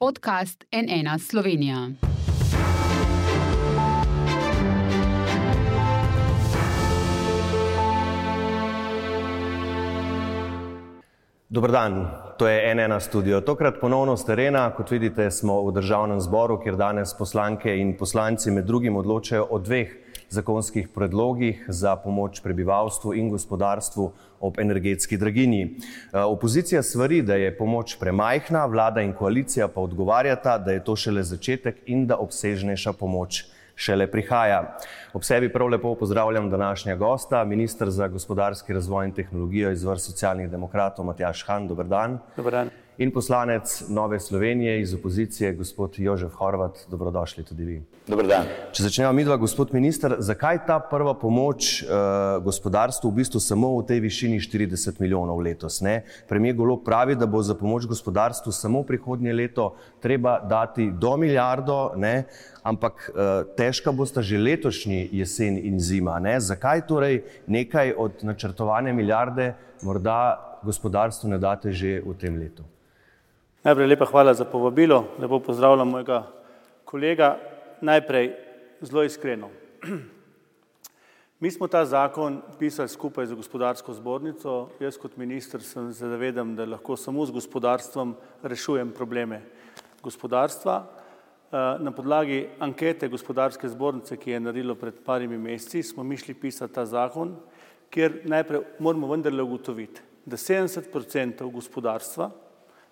podcast NN Slovenija. Dober dan, to je NN studio. Tokrat ponovno z terena, kot vidite, smo v državnem zboru, kjer danes poslanke in poslanci med drugim odločajo o dveh zakonskih predlogih za pomoč prebivalstvu in gospodarstvu ob energetski draginji. Eh, opozicija svari, da je pomoč premajhna, vlada in koalicija pa odgovarjata, da je to šele začetek in da obsežnejša pomoč šele prihaja. Ob sebi prav lepo pozdravljam današnja gosta, ministr za gospodarski razvoj in tehnologijo iz vrst socialnih demokratov Matjaš Han. Dobar dan. Dobar dan in poslanec Nove Slovenije iz opozicije, gospod Jožef Horvat. Dobrodošli tudi vi. Dobro dan. Če začnemo mi dva, gospod minister, zakaj ta prva pomoč uh, gospodarstvu v bistvu samo v tej višini 40 milijonov letos? Ne? Premijer Golo pravi, da bo za pomoč gospodarstvu samo prihodnje leto treba dati do milijardo, ne? ampak uh, težka bosta že letošnji jesen in zima. Ne? Zakaj torej nekaj od načrtovane milijarde morda gospodarstvu ne date že v tem letu? Najprej lepa hvala za povabilo, lepo pozdravljam mojega kolega. Najprej zelo iskreno. Mi smo ta zakon pisali skupaj z gospodarsko zbornico. Jaz kot minister sem se zavedam, da lahko samo z gospodarstvom rešujem probleme gospodarstva. Eh, na podlagi ankete gospodarske zbornice, ki je naredilo pred parimi meseci, smo mi šli pisati ta zakon, kjer najprej moramo vendarle ugotoviti, da 70% gospodarstva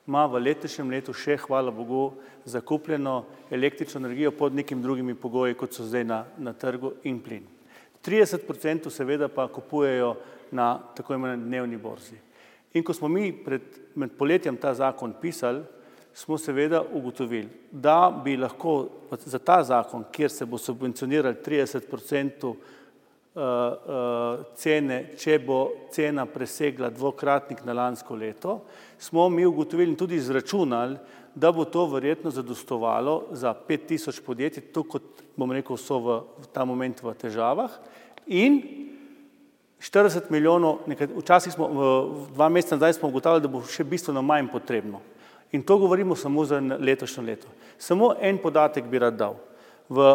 ima v letošnjem letu še, hvala Bogu, zakupljeno električno energijo pod nekimi drugimi pogoji, kot so zdaj na, na trgu in plin. 30% seveda pa kupujejo na tako imenovani dnevni borzi. In ko smo mi pred, med poletjem ta zakon pisali, smo seveda ugotovili, da bi lahko za ta zakon, kjer se bo subvencionirali 30% Eh, eh, cene, če bo cena presegla dvokratnik na lansko leto, smo mi ugotovili in tudi izračunali, da bo to verjetno zadostovalo za 5000 podjetij, to kot bom rekel, so v, v ta moment v težavah in 40 milijonov, nekaj, včasih smo, dva meseca nazaj smo ugotavljali, da bo še bistveno manj potrebno. In to govorimo samo za letošnje leto. Samo en podatek bi rad dal. V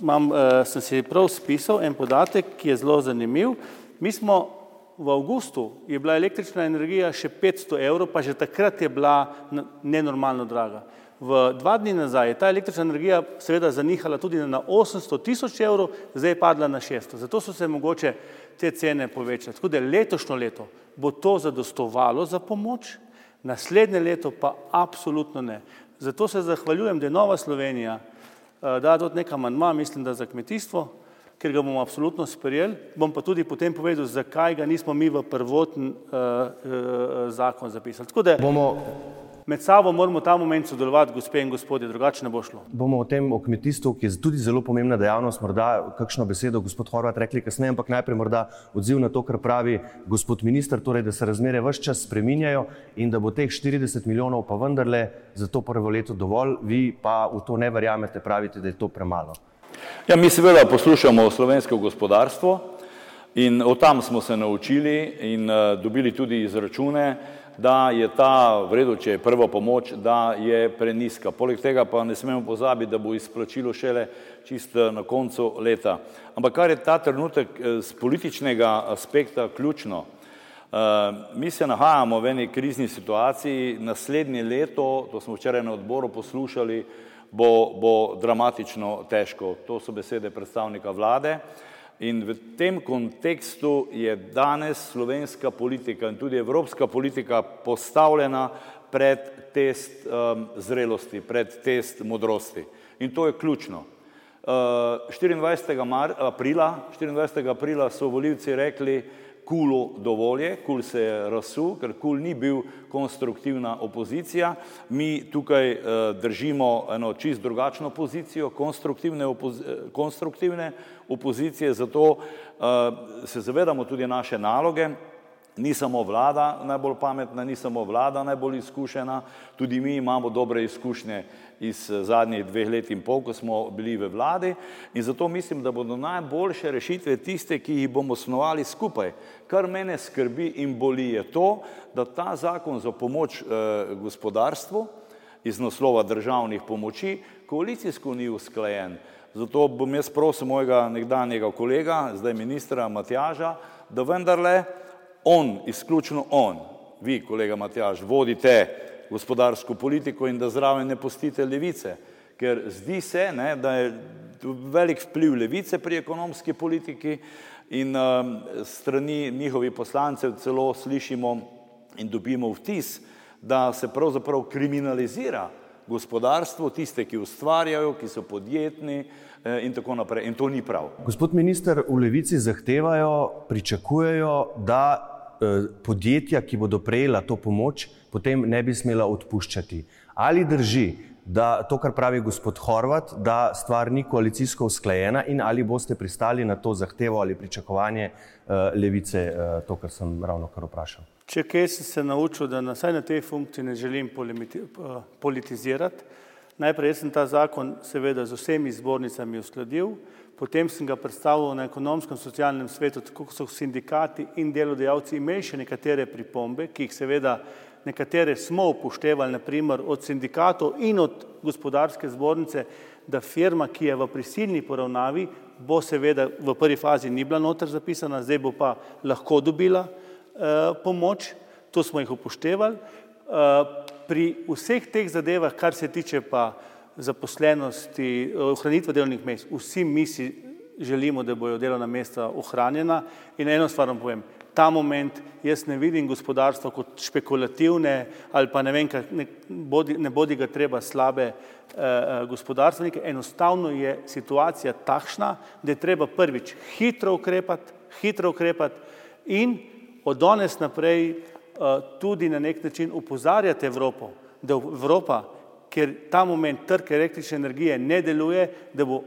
imam, uh, sem si prav spisal en podatek, ki je zelo zanimiv. Mi smo v avgustu, je bila električna energija še 500 evrov, pa že takrat je bila nenormalno draga. V dva dni nazaj je ta električna energija seveda zanihala tudi na 800 tisoč evrov, zdaj je padla na 600. Zato so se mogoče te cene povečale. Tako da letošnjo leto bo to zadostovalo za pomoč, naslednje leto pa absolutno ne. Zato se zahvaljujem, da je Nova Slovenija Eh, da tudi nek amandma, mislim, da za kmetijstvo, ker ga bomo absolutno sprejeli. Bom pa tudi potem povedal, zakaj ga nismo mi v prvoten uh, uh, zakon zapisali. Tako da bomo med sabo moramo ta moment sodelovati, gospe in gospodje, drugače ne bo šlo. Bomo o tem, o kmetijstvu, ki je tudi zelo pomembna dejavnost, morda kakšno besedo, gospod Horvat, rekli kasneje, ampak najprej morda odziv na to, kar pravi gospod minister, torej, da se razmere vse čas spreminjajo in da bo teh 40 milijonov pa vendarle za to prvo leto dovolj, vi pa v to ne verjamete, pravite, da je to premalo. Ja, mi seveda poslušamo slovensko gospodarstvo in o tam smo se naučili in uh, dobili tudi izračune, da je ta vredo, če je prva pomoč, da je preniska. Poleg tega pa ne smemo pozabiti, da bo izplačilo šele čisto na koncu leta. Ampak kar je ta trenutek z eh, političnega aspekta ključno, eh, mi se nahajamo v eni krizni situaciji, naslednje leto, to smo včeraj na odboru poslušali, bo, bo dramatično težko. To so besede predstavnika vlade. In v tem kontekstu je danes slovenska politika in tudi evropska politika postavljena pred test um, zrelosti, pred test modrosti. In to je ključno. Uh, 24. Mar aprila, 24. aprila so voljivci rekli, Kulu dovolje, Kul se je razsul, ker Kul ni bil konstruktivna opozicija. Mi tukaj uh, držimo eno čist drugačno pozicijo, konstruktivne, opozi konstruktivne opozicije, zato uh, se zavedamo tudi naše naloge. Ni samo vlada najbolj pametna, ni samo vlada najbolj izkušena, tudi mi imamo dobre izkušnje iz eh, zadnjih dveh let in pol, ko smo bili v vladi in zato mislim, da bodo najboljše rešitve tiste, ki jih bomo snovali skupaj. Kar mene skrbi in boli je to, da ta zakon za pomoč eh, gospodarstvu iz naslova državnih pomoči, koalicijsko ni usklajen. Zato bom jaz prosil mojega nekdanjega kolega, zdaj ministra Matjaža, da vendarle on, izključno on, vi, kolega Matjaž, vodite gospodarsko politiko in da zraven ne pustite levice, ker zdi se, ne, da je velik vpliv levice pri ekonomski politiki in um, strani njihovih poslancev celo slišimo in dobimo vtis, da se pravzaprav kriminalizira gospodarstvo, tiste, ki ustvarjajo, ki so podjetni eh, in tako naprej. In to ni prav. Gospod minister, v levici zahtevajo, pričakujejo, da podjetja, ki bodo prejela to pomoč, potem ne bi smela odpuščati. Ali drži, da to, kar pravi gospod Horvat, da stvar ni koalicijsko usklajena in ali boste pristali na to zahtevo ali pričakovanje uh, levice, uh, to, kar sem ravno kar vprašal. Če kaj sem se naučil, da na, na tej funkciji ne želim uh, politizirati, najprej sem ta zakon seveda z vsemi zbornicami uskladil, potem sem ga predstavil na ekonomskem socialnem svetu, tako so sindikati in delodajalci imeli še nekatere pripombe, ki jih seveda nekatere smo upoštevali, naprimer od sindikatov in od gospodarske zbornice, da firma, ki je v prisilni poravnavi, bo seveda v prvi fazi ni bila noter zapisana, zdaj bo pa lahko dobila eh, pomoč, to smo jih upoštevali. Eh, pri vseh teh zadevah, kar se tiče pa zaposlenosti, eh, ohranitve delovnih mest, vsi mi si želimo, da bojo delovna mesta ohranjena. In eno stvar vam povem, ta moment jaz ne vidim gospodarstva kot špekulativne ali pa ne vem, ne bodi, ne bodi ga treba slabe eh, eh, gospodarstvenike, enostavno je situacija takšna, da je treba prvič hitro ukrepati, hitro ukrepati in od danes naprej eh, tudi na nek način upozarjati Evropo, da Evropa, ker ta moment trg električne energije ne deluje, da bo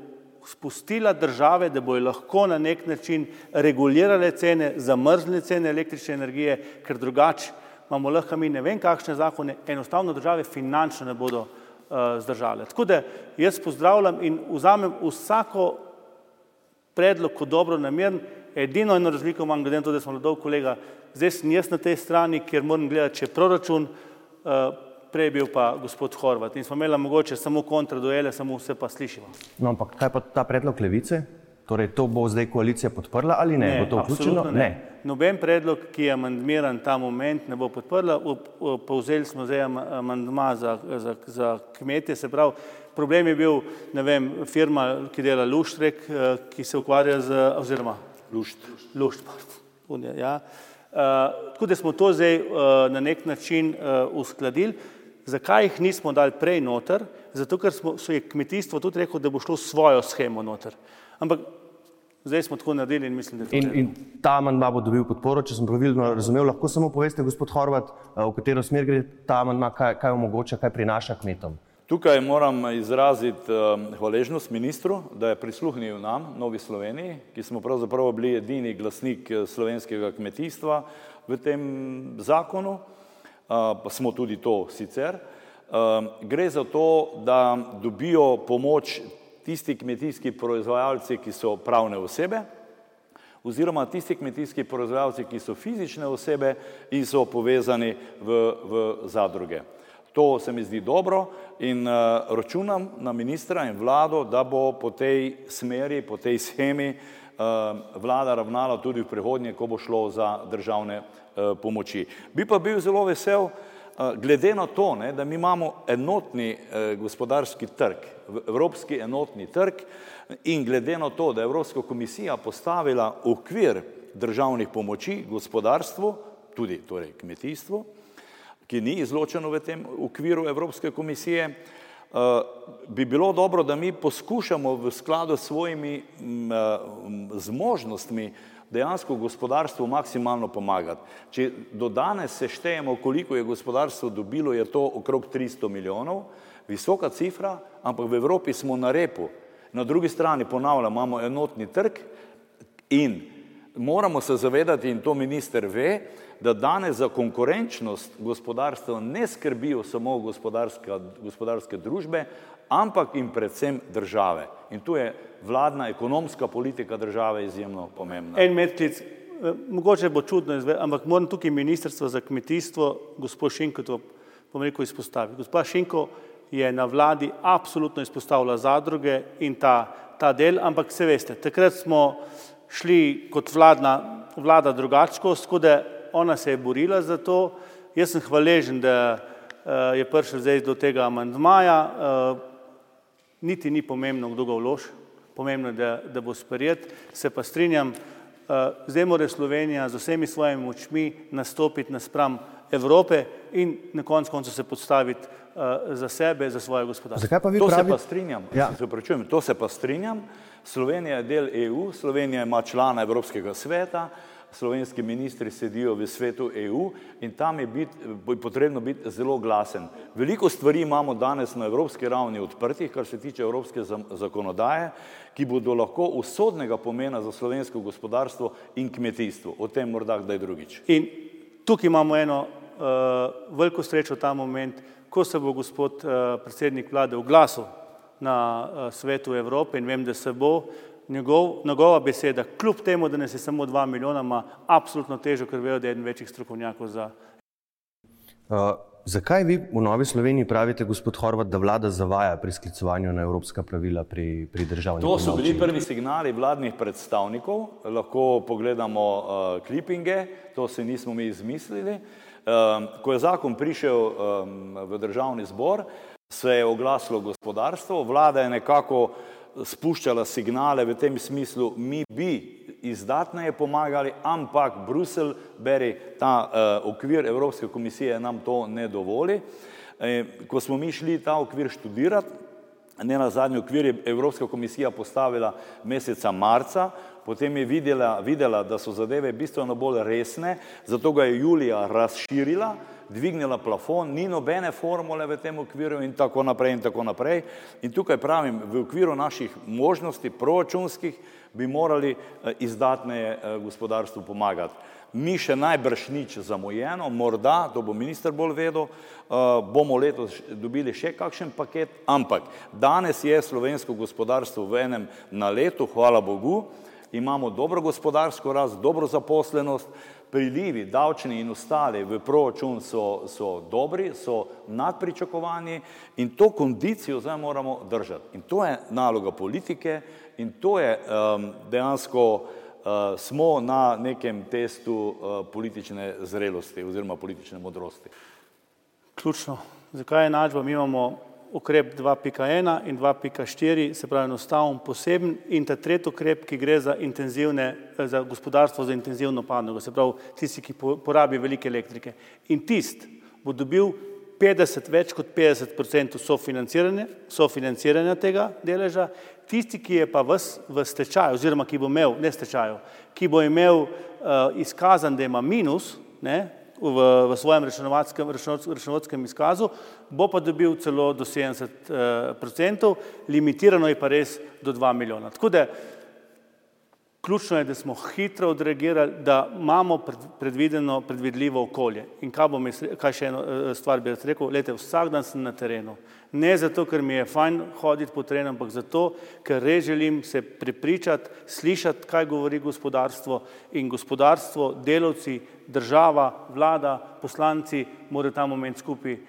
spustila države, da bojo lahko na nek način regulirale cene, zamrznile cene električne energije, ker drugače imamo lahko mi ne vem kakšne zakone, enostavno države finančno ne bodo uh, zdržale. Tako da jaz pozdravljam in vzamem vsako predlog kot dobro namern, edino eno razliko imam glede na to, da smo dolg kolega, zdaj sem jaz na tej strani, kjer moram gledati, če je proračun, uh, prej bil pa gospod Horvat in smo imeli mogoče samo kontraduele, samo vse pa slišimo. No, ampak kaj pa ta predlog levice? Torej, to bo zdaj koalicija podprla ali ne? ne bo to vključeno? Ne. ne. Noben predlog, ki je amandmiran ta moment, ne bo podprla. Povzeli smo zdaj amandma za, za, za kmetje, se pravi, problem je bil, ne vem, firma, ki dela Luštrek, eh, ki se ukvarja z, oziroma Lušt. Lušt, ja. Uh, tako da smo to zdaj uh, na nek način uh, uskladili. Zakaj jih nismo dali prej noter? Zato, ker smo, so je kmetijstvo tudi reklo, da bo šlo svojo schemo noter. Ampak zdaj smo tako naredili in mislim, da je to. In, in ta amandma bo dobil podporo, če sem pravilno razumel. Lahko samo poveste, gospod Horvat, eh, v katero smer gre ta amandma, kaj, kaj omogoča, kaj prinaša kmetom. Tukaj moram izraziti um, hvaležnost ministru, da je prisluhnil nam, Novi Sloveniji, ki smo pravzaprav bili edini glasnik eh, slovenskega kmetijstva v tem zakonu smo tudi to sicer. Gre za to, da dobijo pomoč tisti kmetijski proizvajalci, ki so pravne osebe, oziroma tisti kmetijski proizvajalci, ki so fizične osebe in so povezani v, v zadruge. To se mi zdi dobro in uh, računam na ministra in vlado, da bo po tej smeri, po tej schemi uh, vlada ravnala tudi v prihodnje, ko bo šlo za državne Eh, pomoči. Bi pa bil zelo vesel, eh, glede na to, ne, da mi imamo enotni eh, gospodarski trg, evropski enotni trg in glede na to, da je Evropska komisija postavila okvir državnih pomoči gospodarstvu, tudi torej kmetijstvu, ki ni izločeno v tem okviru Evropske komisije, bi bilo dobro, da mi poskušamo v skladu s svojimi zmožnostmi dejansko gospodarstvu maksimalno pomagati. Če do danes seštejemo, koliko je gospodarstvo dobilo, je to okrog 300 milijonov, visoka cifra, ampak v Evropi smo na repu. Na drugi strani, ponavljam, imamo enotni trg in moramo se zavedati, in to minister ve, da danes za konkurenčnost gospodarstva ne skrbijo samo gospodarske družbe, ampak in predvsem države. In tu je vladna ekonomska politika države izjemno pomembna. En medklic, eh, mogoče bo čudno ampak moram tukaj ministrstvo za kmetijstvo, gospod Šinkoto, bom rekel, izpostaviti. Gospa Šinko je na vladi absolutno izpostavila zadruge in ta, ta del, ampak se veste, takrat smo šli kot vladna, vlada drugačko, skode ona se je borila za to. Jaz sem hvaležen, da uh, je prišel zdaj do tega amandmaja. Uh, niti ni pomembno, kdo ga vloži, pomembno je, da, da bo sprejet. Se pa strinjam, uh, zdaj mora Slovenija z vsemi svojimi močmi nastopiti naspram Evrope in na koncu konca se podstaviti za sebe, za svoje gospodarstvo. Zakaj pa vi To se pravite? pa strinjam, Ja. se opravičujem, to se pa strinjam. Slovenija je del EU, Slovenija ima člana Evropskega sveta, slovenski ministri sedijo v svetu EU in tam je bit, potrebno biti zelo glasen. Veliko stvari imamo danes na evropski ravni odprtih, kar se tiče evropske zakonodaje, ki bodo lahko usodnega pomena za slovensko gospodarstvo in kmetijstvo. O tem morda kdaj drugič. In tukaj imamo eno uh, veliko srečo ta moment, ko se bo gospod uh, predsednik vlade oglasil na uh, svetu Evrope in vem, da se bo njegov, njegova beseda, kljub temu, da nas je samo dva milijona, ima absolutno težo, ker vejo, da je eden večjih strokovnjakov za Uh, zakaj vi v Novi Sloveniji pravite, gospod Horvat, da vlada zavaja pri sklicovanju na evropska pravila pri, pri državni To so bili prvi signali vladnih predstavnikov, lahko pogledamo uh, klipinge, to se nismo mi izmislili. Um, ko je zakon prišel um, v državni zbor, se je oglasilo gospodarstvo, vlada je nekako spuščala signale v tem smislu, mi bi izdatneje pomagali, ampak Bruselj, beri ta uh, okvir Evropske komisije nam to ne dovoli. E, ko smo mi šli ta okvir študirati, Ne na zadnji okvir je Evropska komisija postavila meseca marca, potem je videla, videla, da so zadeve bistveno bolj resne, zato ga je julija razširila, dvignila plafon, ni nobene formule v tem okviru in tako naprej in tako naprej. In tukaj pravim, v okviru naših možnosti proračunskih bi morali eh, izdatneje eh, gospodarstvu pomagati. Mi še najbrž nič zamujeno, morda, to bo minister bolj vedel, uh, bomo letos dobili še kakšen paket, ampak danes je slovensko gospodarstvo v enem naletu, hvala Bogu, imamo dobro gospodarsko rast, dobro zaposlenost, prilivi, davčni in ostali v proračun so, so dobri, so nadpričakovani in to kondicijo zdaj moramo držati. In to je naloga politike in to je um, dejansko Uh, smo na nekem testu uh, politične zrelosti oziroma politične modrosti. ključno. Zakaj je enačba? Mi imamo ukrep 2.1 in 2.4, se pravi enostaven, poseben in ta tretji ukrep, ki gre za, intenzivne, za gospodarstvo, za intenzivno panogo, se pravi tisti, ki po- porabi velike elektrike. In tist bo dobil 50, več kot 50 odstotkov sofinanciranja, sofinanciranja tega deleža, tisti, ki je pa v, v stečaju oziroma ki bo imel, ne stečaju, ki bo imel uh, izkazan, da ima minus, ne, v, v svojem računovodskem, računovods- računovodskem izkazu, bo pa dobil celo do 70 odstotkov, limitirano je pa res do 2 milijona. Tako da ključno je, da smo hitro odreagirali, da imamo pred, predvideno, predvidljivo okolje. In kaj, bom jaz, kaj še eno eh, stvar bi rekel, lete, vsak dan sem na terenu. Ne zato, ker mi je fajn hoditi po terenu, ampak zato, ker res želim se prepričati, slišati, kaj govori gospodarstvo in gospodarstvo, delavci, država, vlada, poslanci morajo ta moment skupaj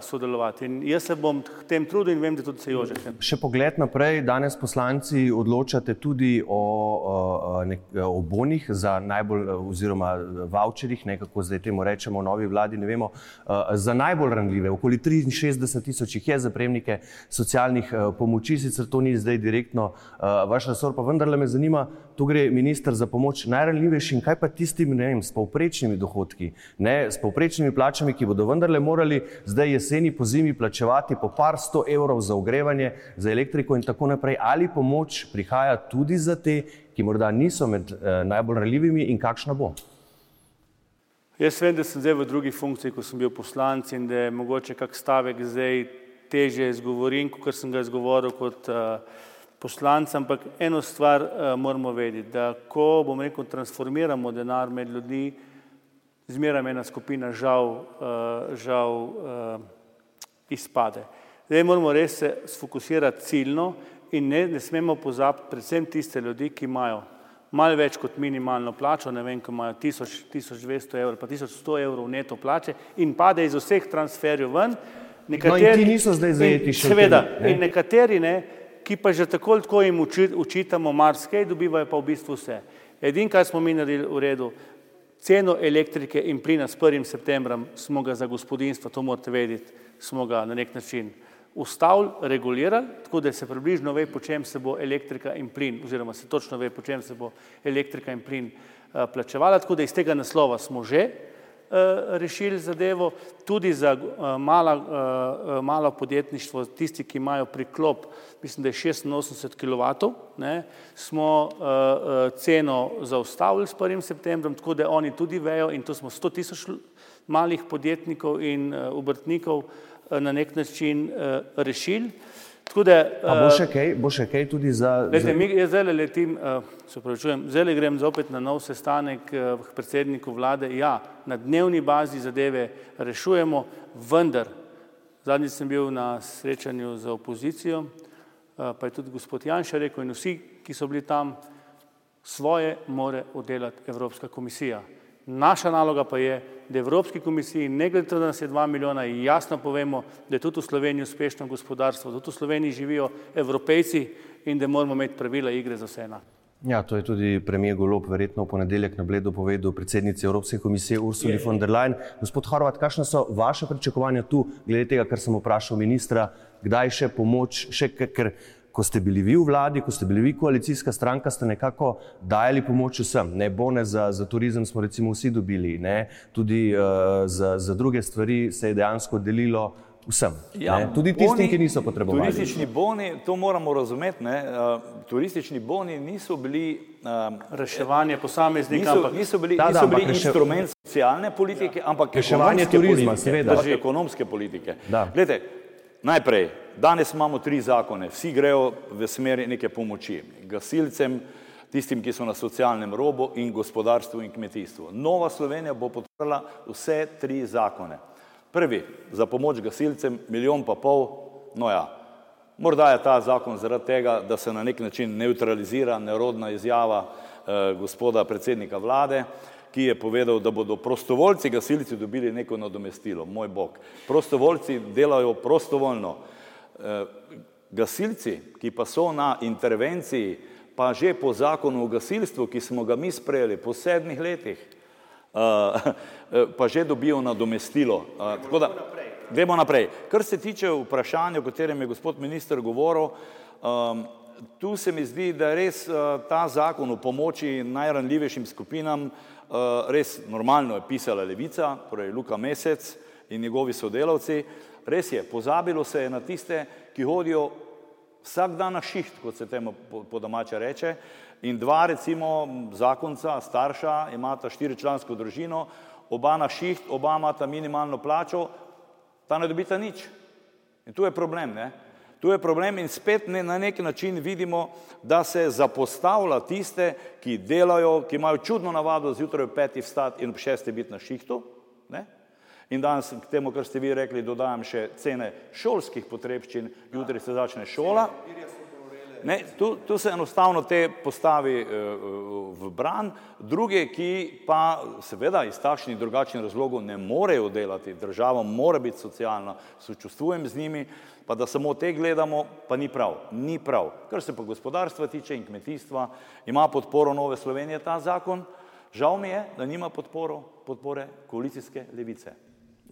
sodelovati. In jaz se bom k tem trudil in vem, da tudi se Jože. k tem. Še pogled naprej, danes poslanci odločate tudi o, o, nek, o bonih za najbolj, oziroma voucherjih, nekako zdaj temu rečemo novi vladi, ne vemo, eh, za najbolj ranljive. Okoli 63 tisoč jih je za prejemnike socialnih eh, pomoči, sicer to ni zdaj direktno eh, vaš resor, pa vendarle me zanima, tu gre minister za pomoč najranljivejšim, kaj pa tistim, ne vem, s povprečnimi dohodki, ne, s povprečnimi plačami, ki bodo vendarle morali zdaj jeseni po zimi plačevati po par sto evrov za ogrevanje, za elektriko in tako naprej. Ali pomoč prihaja tudi za te, ki morda niso med eh, najbolj ranljivimi in kakšna bo? Jaz vem, da sem zdaj v drugi funkciji, ko sem bil poslanec in da je mogoče kak stavek zdaj teže izgovorim, kot sem ga izgovoril kot uh, poslanec, ampak eno stvar uh, moramo vedeti, da ko, bom rekel, transformiramo denar med ljudi, zmeraj ena skupina žal, uh, žal uh, izpade. Zdaj moramo res se sfokusirati ciljno in ne, ne smemo pozabiti predvsem tiste ljudi, ki imajo malo več kot minimalno plačo, ne vem, ko imajo 1200 evrov, pa 1100 evrov neto plače in pade iz vseh transferjev ven. Nekateri, no in ti niso zdaj zajeti še. Seveda, ne? in nekateri, ne, ki pa že tako ali tako jim uči, učitamo marsikaj, dobivajo pa v bistvu vse. Edin, kar smo mi naredili v redu, ceno elektrike in plina s 1. septembrom smo ga za gospodinstvo, to morate vedeti, smo ga na nek način ustavili, regulirali, tako da se približno ve, po čem se bo elektrika in plin, oziroma se točno ve, po čem se bo elektrika in plin uh, plačevala, tako da iz tega naslova smo že uh, rešili zadevo, tudi za uh, mala, uh, malo podjetništvo, tisti, ki imajo priklop, mislim, da je 86 kW, ne, smo ceno zaustavili s 1. septembrom, tako da oni tudi vejo in to smo 100 tisoč malih podjetnikov in obrtnikov, Eh, na nek način uh, Da, uh, bo, še kaj, bo še kaj tudi za. Lete, mi, jaz zdaj letim, uh, se pravičujem, zdaj grem zopet na nov sestanek uh, k predsedniku vlade. Ja, na dnevni bazi zadeve rešujemo, vendar, zadnjič sem bil na srečanju za opozicijo, uh, pa je tudi gospod Janša rekel in vsi, ki so bili tam, svoje more oddelati Evropska komisija. Naša naloga pa je, da Evropski komisiji, ne glede na to, da nas je dva milijona, jasno povemo, da je tudi v Sloveniji uspešno gospodarstvo, da tudi v Sloveniji živijo evropejci in da moramo imeti pravila igre za vse enako. Ja, to je tudi premijer Golop verjetno v ponedeljek na Bledu povedal predsednici Evropske komisije Ursuli je, von der Leyen. Gospod Horvat, kakšne so vaše pričakovanja tu, glede tega, kar sem vprašal ministra, kdaj še pomoč, še ker ko ste bili vi v vladi, ko ste bili vi koalicijska stranka, ste nekako dajali pomoč vsem. Ne bone za, za turizem smo recimo vsi dobili, ne? tudi uh, za, za druge stvari se je dejansko delilo vsem. Ja, tudi tistim, boni, ki niso potrebovali. Turistični boni, to moramo razumeti, ne? Uh, turistični boni niso bili uh, reševanje posameznika, niso, niso bili, da, da, niso bili instrument socialne politike, ja. ampak reševanje turizma, seveda. Ekonomske politike. Glede, Najprej, danes imamo tri zakone, vsi grejo v smeri neke pomoči. Gasilcem, tistim, ki so na socialnem robu in gospodarstvu in kmetijstvu. Nova Slovenija bo podprla vse tri zakone. Prvi, za pomoč gasilcem, milijon pa pol, no ja, morda je ta zakon zaradi tega, da se na nek način neutralizira nerodna izjava eh, gospoda predsednika vlade, ki je povedal, da bodo prostovoljci gasilci dobili neko nadomestilo. Moj bog. Prostovoljci delajo prostovoljno. E, gasilci, ki pa so na intervenciji, pa že po zakonu o gasilstvu, ki smo ga mi sprejeli po sedmih letih, e, pa že dobijo nadomestilo. Tako da, gremo naprej. Kar se tiče vprašanja, o katerem je gospod minister govoril, tu se mi zdi, da je res ta zakon o pomoči najranljivejšim skupinam Eh, res normalno je pisala levica, torej Luka Mesec in njegovi sodelavci. Res je, pozabilo se je na tiste, ki hodijo vsak dan na šiht, kot se temu po domače reče, in dva recimo zakonca, starša, imata štiričlansko družino, oba na šiht, oba imata minimalno plačo, ta ne dobita nič. In tu je problem, ne? Tu je problem in spet ne, na neki način vidimo, da se zapostavlja tiste, ki delajo, ki imajo čudno navado zjutraj ob petih vstati in ob šestih biti na šihtu. Ne? In danes k temu, kar ste vi rekli, dodajam še cene šolskih potrebščin, jutri se začne šola. Ne, tu, tu se enostavno te postavi uh, v bran, druge, ki pa seveda iz takšnih in drugačnih razlogov ne morejo delati, država mora biti socialna, sočustvujem z njimi, pa da samo te gledamo, pa ni prav, ni prav. Kar se pa gospodarstva tiče in kmetijstva, ima podporo Nove Slovenije ta zakon, žal mi je, da nima podporo, podpore koalicijske levice.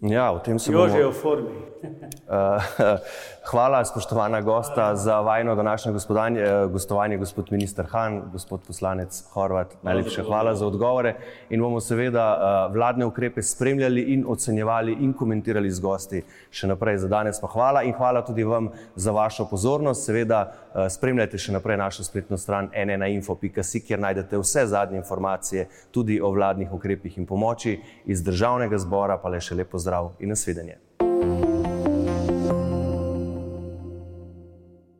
Ja, v tem se bomo... Jože je v formi. Eh, hvala, spoštovana gosta, za vajno današnje eh, gostovanje, gospod minister Han, gospod poslanec Horvat. Najlepša hvala za odgovore in bomo seveda eh, vladne ukrepe spremljali in ocenjevali in komentirali z gosti še naprej. Za danes pa hvala in hvala tudi vam za vašo pozornost. Seveda spremljajte še naprej našo spletno stran nnainfo.si, kjer najdete vse zadnje informacije tudi o vladnih ukrepih in pomoči iz državnega zbora, pa le še lepo zdrav in nasvidenje.